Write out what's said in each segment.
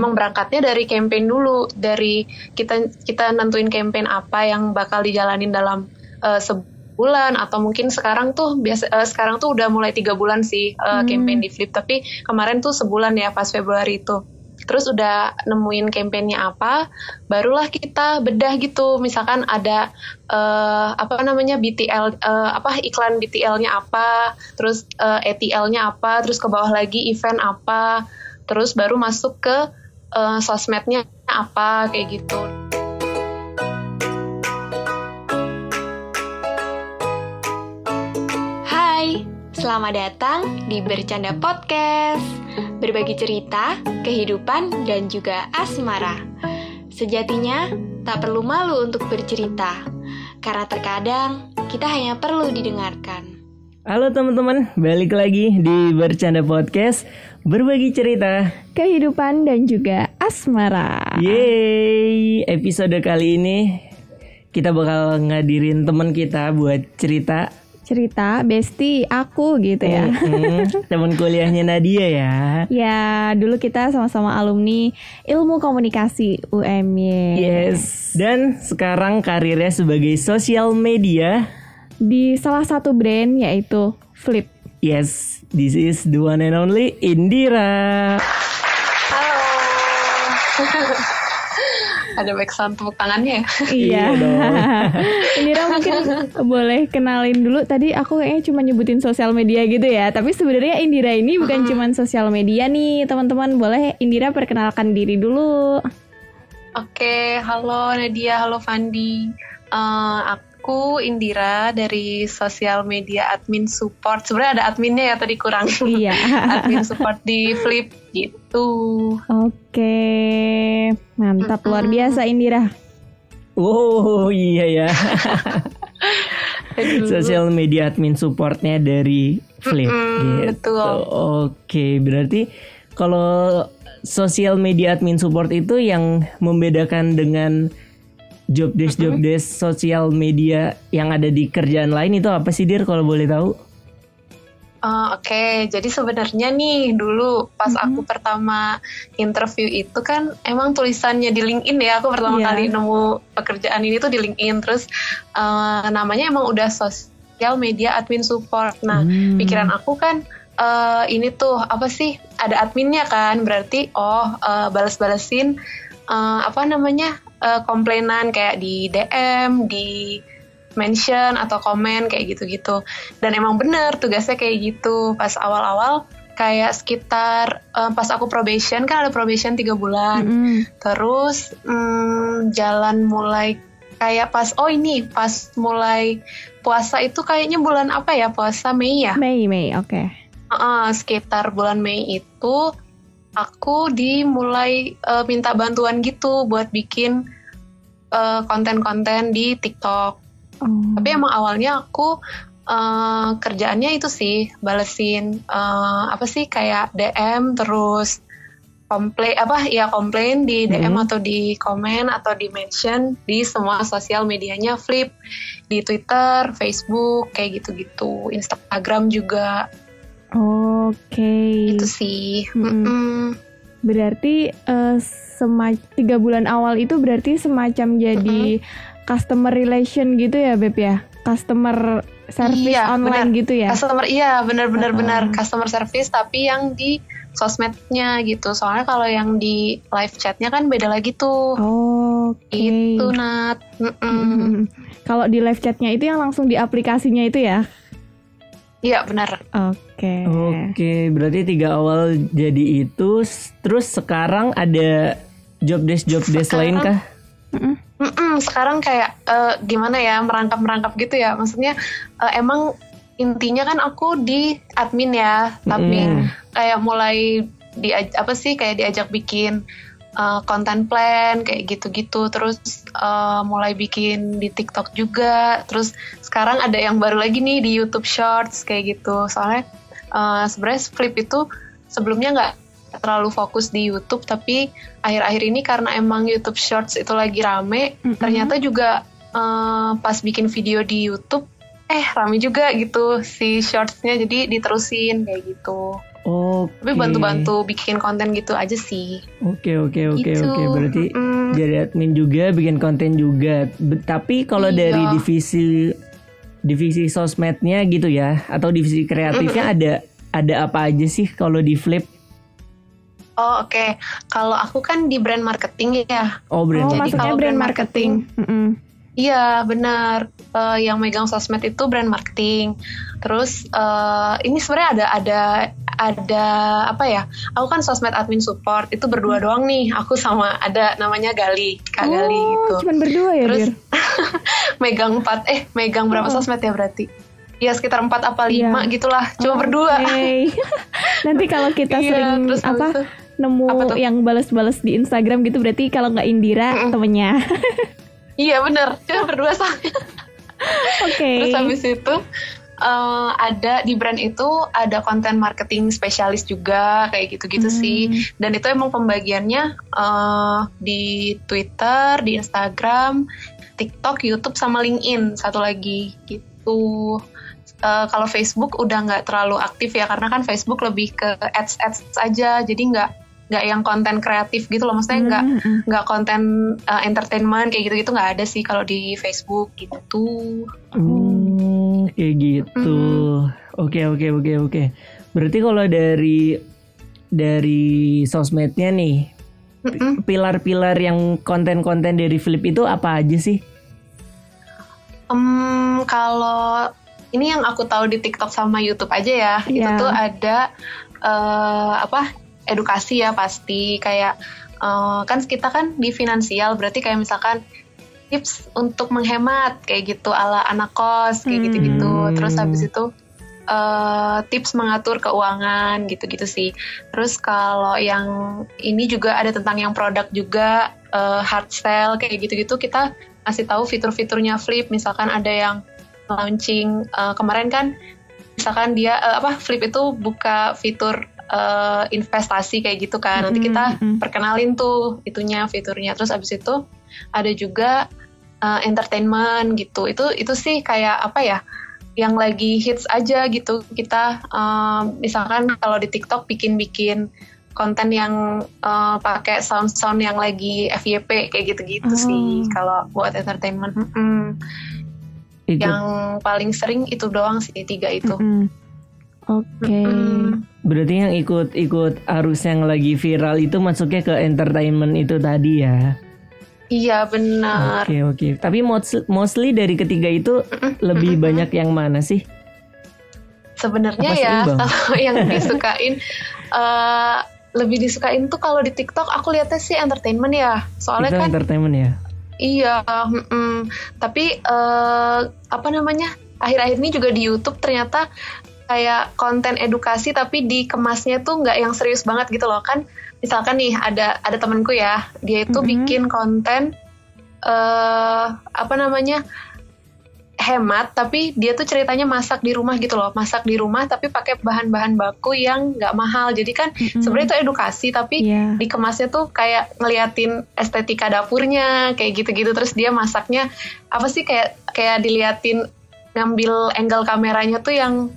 emang berangkatnya dari campaign dulu dari kita kita nentuin campaign apa yang bakal dijalanin dalam uh, sebulan atau mungkin sekarang tuh biasa uh, sekarang tuh udah mulai tiga bulan sih uh, hmm. campaign di Flip tapi kemarin tuh sebulan ya pas Februari itu terus udah nemuin kampanyenya apa, barulah kita bedah gitu. Misalkan ada uh, apa namanya BTL uh, apa iklan BTL-nya apa, terus uh, ETL-nya apa, terus ke bawah lagi event apa, terus baru masuk ke uh, sosmednya apa kayak gitu. Hai, selamat datang di Bercanda Podcast berbagi cerita, kehidupan, dan juga asmara. Sejatinya, tak perlu malu untuk bercerita, karena terkadang kita hanya perlu didengarkan. Halo teman-teman, balik lagi di Bercanda Podcast Berbagi cerita Kehidupan dan juga asmara Yeay, episode kali ini Kita bakal ngadirin teman kita buat cerita cerita Besti aku gitu ya. Mm-hmm. Teman kuliahnya Nadia ya. ya, dulu kita sama-sama alumni Ilmu Komunikasi UMY. Yes. Dan sekarang karirnya sebagai sosial media di salah satu brand yaitu Flip. Yes, this is the one and only Indira. Halo. ada back sound tepuk tangannya ya? Iya. Indira mungkin boleh kenalin dulu. Tadi aku kayaknya cuma nyebutin sosial media gitu ya. Tapi sebenarnya Indira ini bukan cuma sosial media nih, teman-teman. Boleh Indira perkenalkan diri dulu. Oke, halo Nadia, halo Fandi. Uh, aku Indira dari sosial media admin support. Sebenarnya ada adminnya ya tadi kurang. Iya. admin support di Flip gitu. Oke, mantap luar biasa Indira. Oh iya ya. Sosial media admin supportnya dari Flip. gitu. Betul. Oke, berarti kalau sosial media admin support itu yang membedakan dengan job desk job desk sosial media yang ada di kerjaan lain itu apa sih Dir kalau boleh tahu? Uh, Oke, okay. jadi sebenarnya nih dulu pas mm-hmm. aku pertama interview itu kan emang tulisannya di LinkedIn ya. Aku pertama yeah. kali nemu pekerjaan ini tuh di LinkedIn. Terus uh, namanya emang udah sosial media admin support. Nah, mm. pikiran aku kan uh, ini tuh apa sih? Ada adminnya kan, berarti oh uh, balas-balesin uh, apa namanya uh, komplainan kayak di DM, di mention atau komen kayak gitu-gitu. Dan emang bener tugasnya kayak gitu. Pas awal-awal kayak sekitar um, pas aku probation kan ada probation tiga bulan. Mm -hmm. terus um, jalan mulai kayak pas oh ini pas mulai puasa itu kayaknya bulan apa ya? Puasa Mei ya? Mei Mei oke. Okay. uh, sekitar bulan Mei itu aku dimulai uh, minta bantuan gitu buat bikin uh, konten-konten di TikTok Hmm. Tapi emang awalnya aku uh, kerjaannya itu sih balesin uh, apa sih kayak DM terus komplain apa ya komplain di DM hmm. atau di komen atau di mention di semua sosial medianya Flip di Twitter, Facebook kayak gitu-gitu, Instagram juga. Oke. Okay. Itu sih. Mm -mm. Berarti uh, tiga bulan awal itu berarti semacam jadi -hmm customer relation gitu ya Beb ya customer service iya, online bener. gitu ya customer iya benar-benar uh -huh. benar customer service tapi yang di sosmednya gitu soalnya kalau yang di live chatnya kan beda lagi tuh oh okay. itu Nat mm -mm. kalau di live chatnya itu yang langsung di aplikasinya itu ya Iya benar. Oke. Okay. Oke, okay, berarti tiga awal jadi itu, terus sekarang ada job desk job desk lain kah? Mm -mm, sekarang kayak uh, gimana ya merangkap-merangkap gitu ya. Maksudnya uh, emang intinya kan aku di admin ya, tapi mm. kayak mulai di apa sih kayak diajak bikin uh, konten plan kayak gitu-gitu. Terus uh, mulai bikin di TikTok juga. Terus sekarang ada yang baru lagi nih di YouTube Shorts kayak gitu. Soalnya uh, sebenarnya Flip itu sebelumnya nggak terlalu fokus di YouTube tapi akhir-akhir ini karena emang YouTube Shorts itu lagi rame mm -hmm. ternyata juga uh, pas bikin video di YouTube eh rame juga gitu si shortsnya jadi diterusin kayak gitu Oke. Tapi bantu-bantu bikin konten gitu aja sih. Oke oke oke Gitu. oke. Berarti Mm-mm. jadi admin juga, bikin konten juga. Be- tapi kalau Iya. dari divisi divisi sosmednya gitu ya, atau divisi kreatifnya ada ada apa aja sih kalau di Flip? Oh oke, kalau aku kan di brand marketing ya. Oh brand Oh, Jadi kalau brand brand marketing. Mm-mm. Iya benar. Eh, yang megang sosmed itu brand marketing. Terus eh, ini sebenarnya ada ada ada apa ya? Aku kan sosmed admin support itu berdua doang nih. Aku sama ada namanya Gali, Kak Gali Oh, gitu. cuman berdua ya, Terus megang empat eh megang berapa Oh. sosmed ya berarti? Ya sekitar empat apa Iya. lima gitulah. Cuma Oh, berdua. oke. Nanti kalau kita Iya, sering terus apa itu, nemu Apa tuh? yang balas-balas di Instagram gitu berarti kalau nggak Indira Mm-mm. temennya. Iya bener, cuma berdua soalnya. Oke. Terus habis itu eh, ada di brand itu ada konten marketing spesialis juga kayak gitu-gitu Hmm. sih. Dan itu emang pembagiannya eh, di Twitter, di Instagram, TikTok, YouTube sama LinkedIn satu lagi gitu. Eh, kalau Facebook udah nggak terlalu aktif ya karena kan Facebook lebih ke ads ads aja, jadi nggak nggak yang konten kreatif gitu loh, maksudnya nggak Mm, mm, mm. nggak konten uh, entertainment kayak gitu-gitu nggak ada sih kalau di Facebook gitu. Hmm, kayak gitu. Oke oke oke oke. Berarti kalau dari dari sosmednya nih, pilar-pilar yang konten-konten dari Flip itu apa aja sih? Em, kalau ini yang aku tahu di TikTok sama YouTube aja ya, itu Iya. tuh ada eh, apa edukasi ya pasti kayak eh, kan kita kan di finansial berarti kayak misalkan tips untuk menghemat kayak gitu ala anak kos kayak Hmm. gitu-gitu. Terus habis itu eh, tips mengatur keuangan gitu-gitu sih. Terus kalau yang ini juga ada tentang yang produk juga eh, hard sell kayak gitu-gitu kita kasih tahu fitur-fiturnya Flip. Misalkan ada yang launching eh, kemarin kan, misalkan dia eh, apa Flip itu buka fitur eh, investasi kayak gitu kan. Nanti kita perkenalin tuh itunya fiturnya. Terus abis itu ada juga eh, entertainment gitu. Itu itu sih kayak apa ya? Yang lagi hits aja gitu. Kita eh, misalkan kalau di TikTok bikin-bikin konten yang eh, pakai sound-sound yang lagi FYP kayak gitu-gitu Oh. sih kalau buat entertainment. Mm-mm. Ikut Yang paling sering itu doang sih tiga itu. Mm-mm. Oke. Mm. Berarti yang ikut-ikut arus yang lagi viral itu masuknya ke entertainment itu tadi ya. Iya benar. Oke oke. Tapi mos- mostly dari ketiga itu lebih banyak yang mana sih? Sebenarnya ya kalau yang disukain eh, lebih disukain tuh kalau di TikTok aku lihatnya sih entertainment ya. Soalnya itu kan entertainment ya. iya, mm-mm. tapi eh, apa namanya? Akhir-akhir ini juga di YouTube ternyata kayak konten edukasi tapi dikemasnya tuh nggak yang serius banget gitu loh kan. Misalkan nih ada ada temenku ya, dia itu Mhm. bikin konten eh apa namanya? hemat tapi dia tuh ceritanya masak di rumah gitu loh masak di rumah tapi pakai bahan-bahan baku yang nggak mahal jadi kan Mm-mm. sebenarnya itu edukasi tapi Iya. dikemasnya tuh kayak ngeliatin estetika dapurnya kayak gitu-gitu terus dia masaknya apa sih kayak kayak diliatin ngambil angle kameranya tuh yang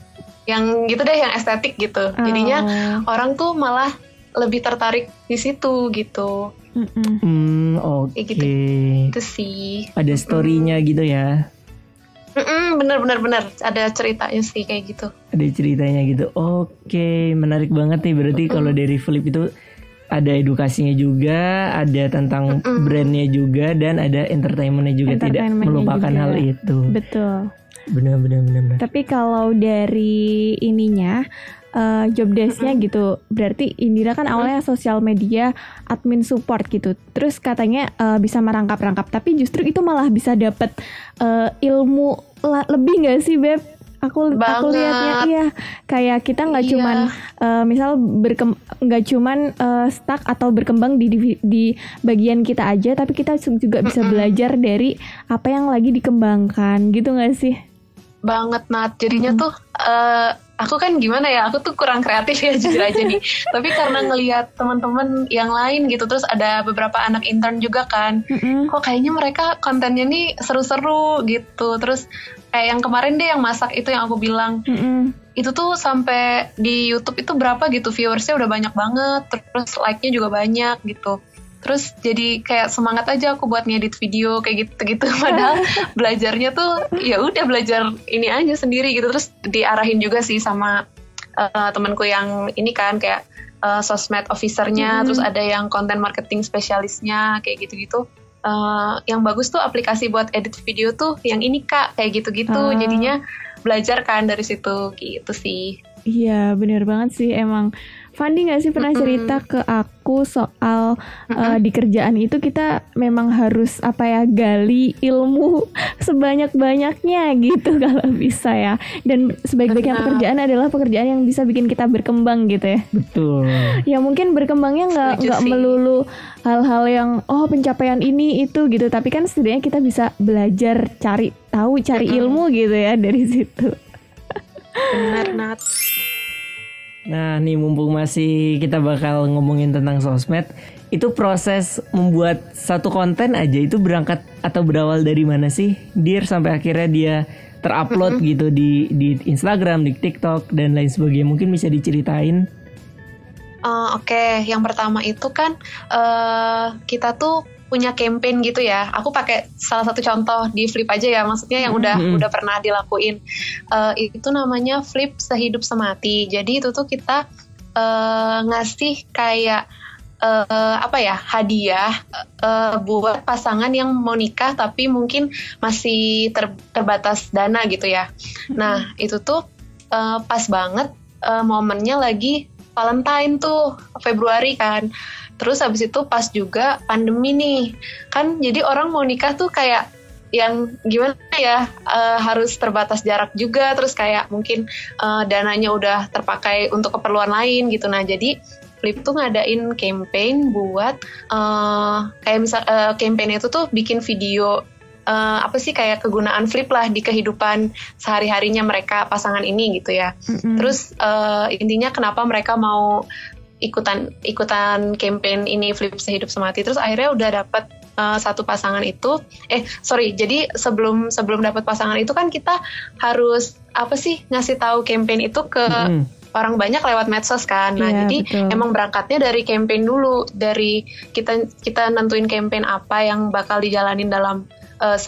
yang gitu deh yang estetik gitu jadinya Oh. orang tuh malah lebih tertarik di situ gitu Mm-mm. Hmm oke. Kayak gitu. itu sih Ada storynya gitu ya. Mm-mm, bener bener bener ada ceritanya sih kayak gitu Ada ceritanya gitu. Oke, menarik banget nih. Berarti kalau dari Flip itu ada edukasinya juga, ada tentang Mm-mm. brandnya juga, dan ada entertainmentnya juga. Tidak Entertainmentnya melupakan juga. hal itu. Betul. Benar, benar. Tapi kalau dari ininya eh, job desk-nya gitu, berarti Indira kan awalnya sosial media admin support gitu. Terus katanya eh, bisa merangkap-rangkap, tapi justru itu malah bisa dapet eh, ilmu lebih nggak sih beb? Aku aku Banget. lihatnya iya kayak kita nggak Iya. cuman eh, misal berkem nggak cuman eh, stuck atau berkembang di, divi- di bagian kita aja, tapi kita juga bisa belajar dari apa yang lagi dikembangkan gitu nggak sih? banget Nat jadinya tuh eh, aku kan gimana ya aku tuh kurang kreatif ya jujur aja nih. Tapi karena ngelihat teman-teman yang lain gitu terus ada beberapa anak intern juga kan. Mm-mm. kok kayaknya mereka kontennya nih seru-seru gitu. Terus kayak yang kemarin deh yang masak itu yang aku bilang. Mm-mm. itu tuh sampai di YouTube itu berapa gitu viewersnya udah banyak banget. Terus like-nya juga banyak gitu terus jadi kayak semangat aja aku buat ngedit video kayak gitu gitu padahal belajarnya tuh ya udah belajar ini aja sendiri gitu. Terus diarahin juga sih sama uh, temanku yang ini kan kayak uh, sosmed officernya. Hmm. terus ada yang content marketing spesialisnya kayak gitu-gitu. Uh, yang bagus tuh aplikasi buat edit video tuh yang ini kak kayak gitu-gitu. Uh. jadinya belajar kan dari situ gitu sih. Iya bener banget sih. Emang Fandi nggak sih pernah cerita ke aku soal uh, di kerjaan itu kita memang harus apa ya gali ilmu sebanyak banyaknya gitu kalau bisa ya. Dan sebaik-baiknya pekerjaan adalah pekerjaan yang bisa bikin kita berkembang gitu ya. Betul. Ya mungkin berkembangnya nggak nggak melulu hal-hal yang oh pencapaian ini itu gitu. Tapi kan setidaknya kita bisa belajar cari tahu cari ilmu gitu ya dari situ. Benar Nat Nah, nih mumpung masih kita bakal ngomongin tentang sosmed, itu proses membuat satu konten aja itu berangkat atau berawal dari mana sih? Dir sampai akhirnya dia terupload mm -hmm. gitu di di Instagram, di TikTok dan lain sebagainya. Mungkin bisa diceritain. Uh, Oke, okay. yang pertama itu kan uh, kita tuh punya campaign gitu ya. Aku pakai salah satu contoh di Flip aja ya, maksudnya yang udah mm-hmm. udah pernah dilakuin. Uh, itu namanya Flip sehidup semati. Jadi itu tuh kita uh, ngasih kayak uh, apa ya hadiah uh, buat pasangan yang mau nikah tapi mungkin masih ter, terbatas dana gitu ya. Nah itu tuh uh, pas banget uh, momennya lagi Valentine tuh Februari kan. Terus habis itu pas juga pandemi nih. Kan jadi orang mau nikah tuh kayak yang gimana ya uh, harus terbatas jarak juga terus kayak mungkin uh, dananya udah terpakai untuk keperluan lain gitu nah jadi Flip tuh ngadain campaign buat uh, kayak misal uh, campaign itu tuh bikin video uh, apa sih kayak kegunaan Flip lah di kehidupan sehari harinya mereka pasangan ini gitu ya mm-hmm. terus uh, intinya kenapa mereka mau ikutan ikutan campaign ini flip sehidup semati terus akhirnya udah dapat uh, satu pasangan itu eh sorry jadi sebelum sebelum dapat pasangan itu kan kita harus apa sih ngasih tahu campaign itu ke mm. orang banyak lewat medsos kan nah yeah, jadi betul. emang berangkatnya dari campaign dulu dari kita kita nentuin campaign apa yang bakal dijalanin dalam uh,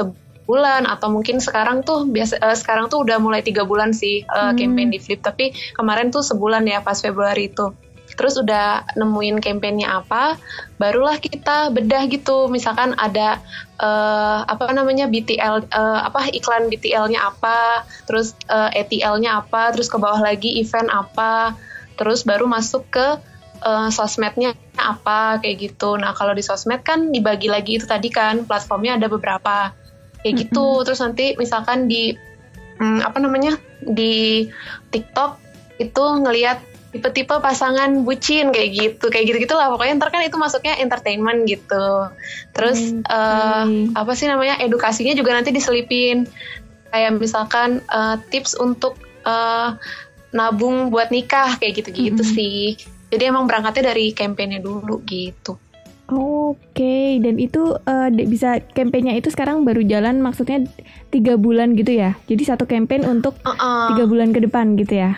bulan atau mungkin sekarang tuh biasa uh, sekarang tuh udah mulai tiga bulan sih uh, hmm. campaign di Flip tapi kemarin tuh sebulan ya pas Februari itu terus udah nemuin kampanyenya apa barulah kita bedah gitu. Misalkan ada uh, apa namanya BTL uh, eh, apa iklan BTL-nya apa terus uh, eh, ETL-nya apa terus ke bawah lagi event apa terus baru masuk ke uh, sosmednya apa kayak gitu. Nah kalau di sosmed kan dibagi lagi itu tadi kan platformnya ada beberapa kayak gitu. Mm -hmm. terus nanti misalkan di um, apa namanya di TikTok itu ngelihat tipe-tipe pasangan bucin kayak gitu kayak gitu gitulah pokoknya ntar kan itu masuknya entertainment gitu terus hmm, uh, apa sih namanya edukasinya juga nanti diselipin kayak misalkan uh, tips untuk uh, nabung buat nikah kayak gitu-gitu hmm. sih jadi emang berangkatnya dari kampanye dulu gitu Oke, okay. dan itu uh, bisa kampanye itu sekarang baru jalan maksudnya tiga bulan gitu ya. Jadi satu kampanye untuk tiga uh -uh. bulan ke depan gitu ya.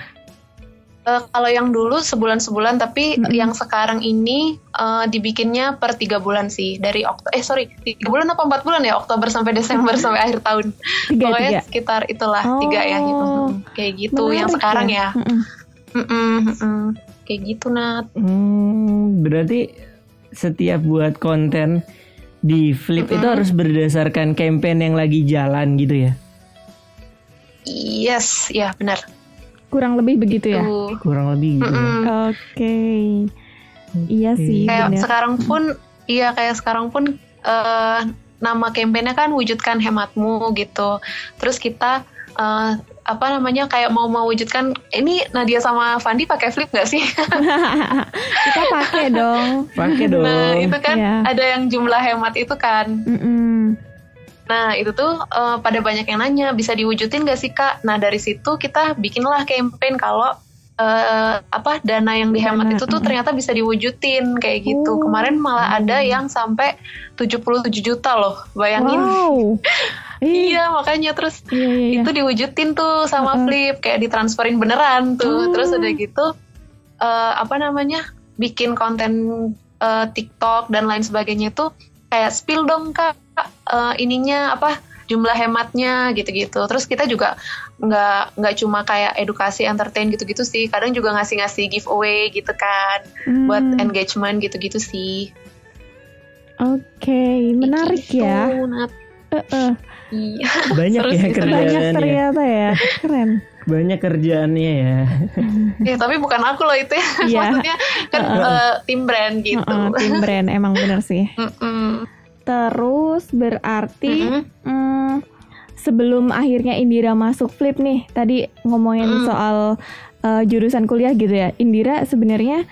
Uh, kalau yang dulu sebulan-sebulan, tapi mm -hmm. yang sekarang ini uh, dibikinnya per tiga bulan sih dari Oktober. Eh sorry, tiga bulan apa empat bulan ya? Oktober sampai Desember sampai akhir tahun. Tiga, Pokoknya tiga. sekitar itulah oh, tiga ya gitu. Hmm, kayak gitu menarik yang sekarang ya. ya. Mm -mm. Mm -mm, mm -mm. Kayak gitu Nat. Hmm, berarti setiap buat konten di Flip mm -hmm. itu harus berdasarkan campaign yang lagi jalan gitu ya? Yes, ya benar kurang lebih begitu ya uh. kurang lebih gitu mm -mm. oke okay. iya sih kayak bener. sekarang pun iya kayak sekarang pun uh, nama kampanyenya kan wujudkan hematmu gitu terus kita uh, apa namanya kayak mau mewujudkan ini Nadia sama Fandi pakai flip gak sih? kita pakai dong. Pakai dong. Nah itu kan yeah. ada yang jumlah hemat itu kan. Mm -mm. Nah itu tuh uh, pada banyak yang nanya bisa diwujudin gak sih kak? Nah dari situ kita bikinlah campaign kalau uh, apa dana yang dihemat itu tuh ternyata bisa diwujudin kayak gitu. Oh. Kemarin malah ada yang sampai 77 juta loh, bayangin. Wow. iya makanya terus Iya, iya, iya. itu diwujudin tuh sama Heeh. Flip kayak ditransferin beneran tuh Oh. terus udah gitu eh, apa namanya bikin konten eh, TikTok dan lain sebagainya itu kayak spill dong kak eh, ininya apa jumlah hematnya gitu-gitu terus kita juga nggak nggak cuma kayak edukasi entertain gitu-gitu sih kadang juga ngasih-ngasih giveaway gitu kan buat Hmm, engagement gitu-gitu sih Oke, menarik Gitu, ya. Nat. Heeh. Iya. Banyak ya kerjaannya. Banyak ternyata ya. Keren. Banyak kerjaannya ya. Ya, tapi bukan aku loh itu ya. Iya. Maksudnya kan eh, tim brand gitu. Heeh, tim brand emang bener sih. Mm-mm. Terus berarti Mm-mm. hmm, sebelum akhirnya Indira masuk Flip nih, tadi ngomongin Mm. soal eh, jurusan kuliah gitu ya. Indira sebenarnya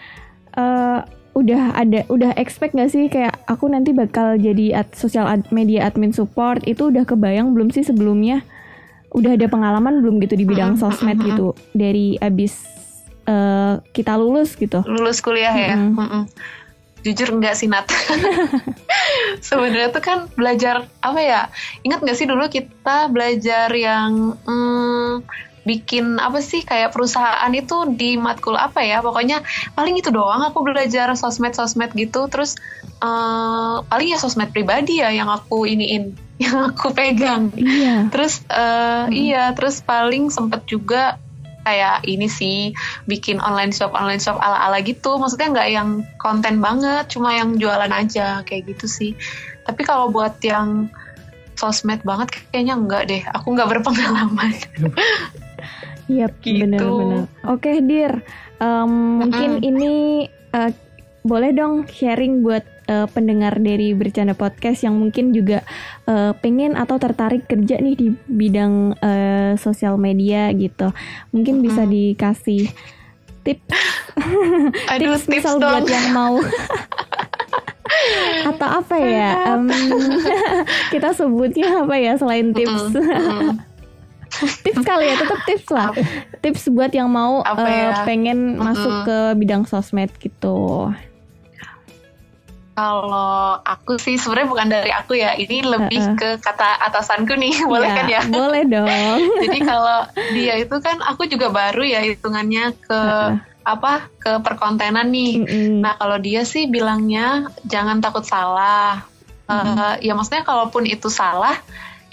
eh, udah ada udah expect gak sih kayak aku nanti bakal jadi ad, sosial ad- media admin support itu udah kebayang belum sih sebelumnya? Udah ada pengalaman belum gitu di bidang Mm, sosmed mm, mm, gitu dari abis eh, kita lulus gitu? lulus kuliah ya. Mm-mm. Mm-mm. Jujur enggak sih Nat. Sebenarnya tuh kan belajar apa ya? Ingat nggak sih dulu kita belajar yang mm, bikin apa sih kayak perusahaan itu di matkul apa ya? Pokoknya paling itu doang aku belajar sosmed-sosmed gitu. Terus eh, paling ya sosmed pribadi ya yang aku iniin, yang aku pegang. Iya. Terus eh, iya, terus paling sempet juga kayak ini sih bikin online shop online shop ala ala gitu. Maksudnya nggak yang konten banget, cuma yang jualan aja kayak gitu sih. Tapi kalau buat yang sosmed banget kayaknya enggak deh. Aku nggak berpengalaman. Iya, Gitu. benar-benar. Oke, Dir. Em, mungkin ini eh, boleh dong sharing buat eh, pendengar dari bercanda podcast yang mungkin juga eh, pengen atau tertarik kerja nih di bidang eh, sosial media gitu. Mungkin bisa Mm-mm. dikasih tips, Aduh, tips tips misal dong. buat yang mau atau apa ya? Em, kita sebutnya apa ya selain tips? Tips kali ya tetap tips lah tips buat yang mau Apa ya? pengen masuk ke bidang sosmed gitu Kalau aku sih sebenarnya bukan dari aku ya. Ini lebih Uh-uh. ke kata atasanku nih, boleh Iya, kan ya? boleh dong Jadi kalau dia itu kan aku juga baru ya hitungannya ke Heeh. apa ke perkontenan nih. Mm-mm. Nah kalau dia sih bilangnya jangan takut salah. Eh, ya maksudnya kalaupun itu salah,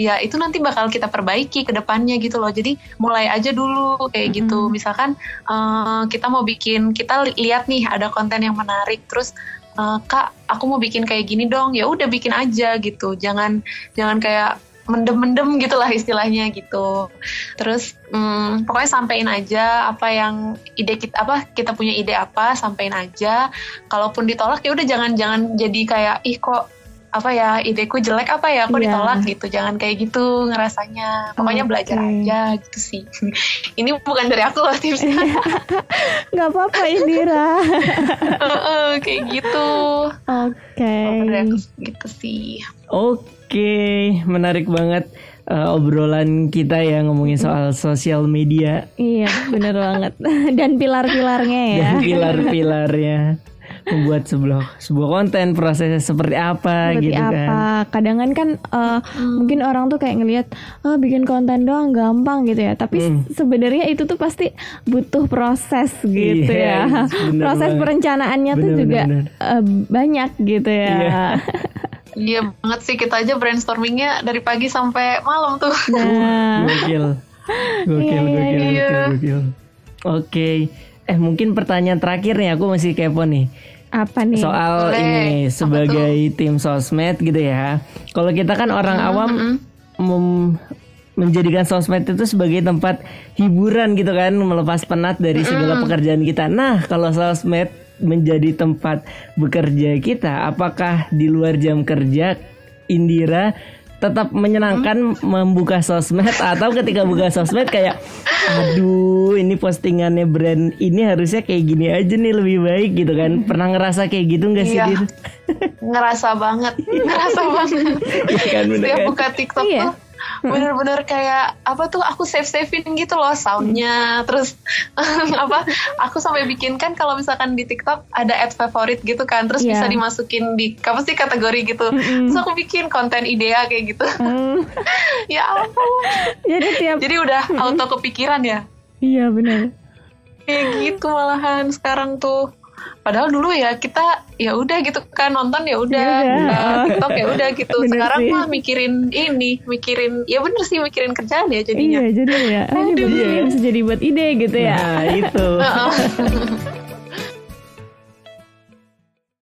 ya itu nanti bakal kita perbaiki ke depannya gitu loh. Jadi mulai aja dulu kayak gitu. Mm-mm. Misalkan eh, kita mau bikin, kita li- lihat nih ada konten yang menarik, terus eh, kak aku mau bikin kayak gini dong. Ya udah bikin aja gitu. Jangan jangan kayak mendem-mendem gitulah istilahnya gitu. Terus hmm, pokoknya sampein aja apa yang ide kita apa kita punya ide apa sampein aja. Kalaupun ditolak ya udah jangan jangan jadi kayak ih kok apa ya ideku jelek apa ya kok Iya. ditolak gitu. Jangan kayak gitu ngerasanya. Pokoknya belajar Oke. aja gitu sih. Ini bukan dari aku loh tipsnya. nggak apa-apa Indira Heeh, kayak gitu. oke aku gitu sih. Oke, menarik banget eh, obrolan kita ya ngomongin soal sosial media iya bener banget dan pilar-pilarnya ya dan pilar-pilarnya membuat sebuah sebuah konten prosesnya seperti apa seperti gitu apa kan. kadang kan eh, mungkin orang tuh kayak ngelihat ah bikin konten doang gampang gitu ya tapi Hmm. sebenarnya itu tuh pasti butuh proses gitu Iya, ya bener proses banget. perencanaannya tuh Bener, juga bener, eh, banyak gitu ya Iya. Iya banget sih kita aja brainstormingnya dari pagi sampai malam tuh. nah Gokil. Gokil, Iya, iya, gokil, iya. gokil, gokil. Oke. Eh mungkin pertanyaan terakhir nih aku masih kepo nih. Apa nih Soal Boleh. ini Apa sebagai tim sosmed gitu ya. Kalau kita kan orang awam Mm-mm. mem- menjadikan sosmed itu sebagai tempat hiburan gitu kan, melepas penat dari segala pekerjaan kita. Nah, kalau sosmed menjadi tempat bekerja kita, apakah di luar jam kerja Indira tetap menyenangkan membuka sosmed atau ketika buka sosmed kayak aduh ini postingannya brand ini harusnya kayak gini aja nih lebih baik gitu kan pernah ngerasa kayak gitu nggak sih Iya. Ngerasa banget, ngerasa banget. Iya kan bener Setiap kan? buka TikTok Iya. tuh bener-bener kayak apa tuh aku save savein gitu loh soundnya. Terus apa aku sampai bikin kan kalau misalkan di TikTok ada ad favorit gitu kan terus Iya. bisa dimasukin di apa sih kategori gitu. Terus aku bikin konten idea kayak gitu. Hmm. ya ampun. Jadi tiap jadi udah auto kepikiran ya? Iya benar. kayak gitu malahan sekarang tuh padahal dulu ya kita ya udah gitu kan nonton ya udah buka TikTok ya udah gitu Bener sekarang sih. mah mikirin ini mikirin ya bener sih mikirin kerjaan ya jadinya Iya jadi ya. Ah, Aduh. bisa jadi buat ide gitu ya. Nah, itu.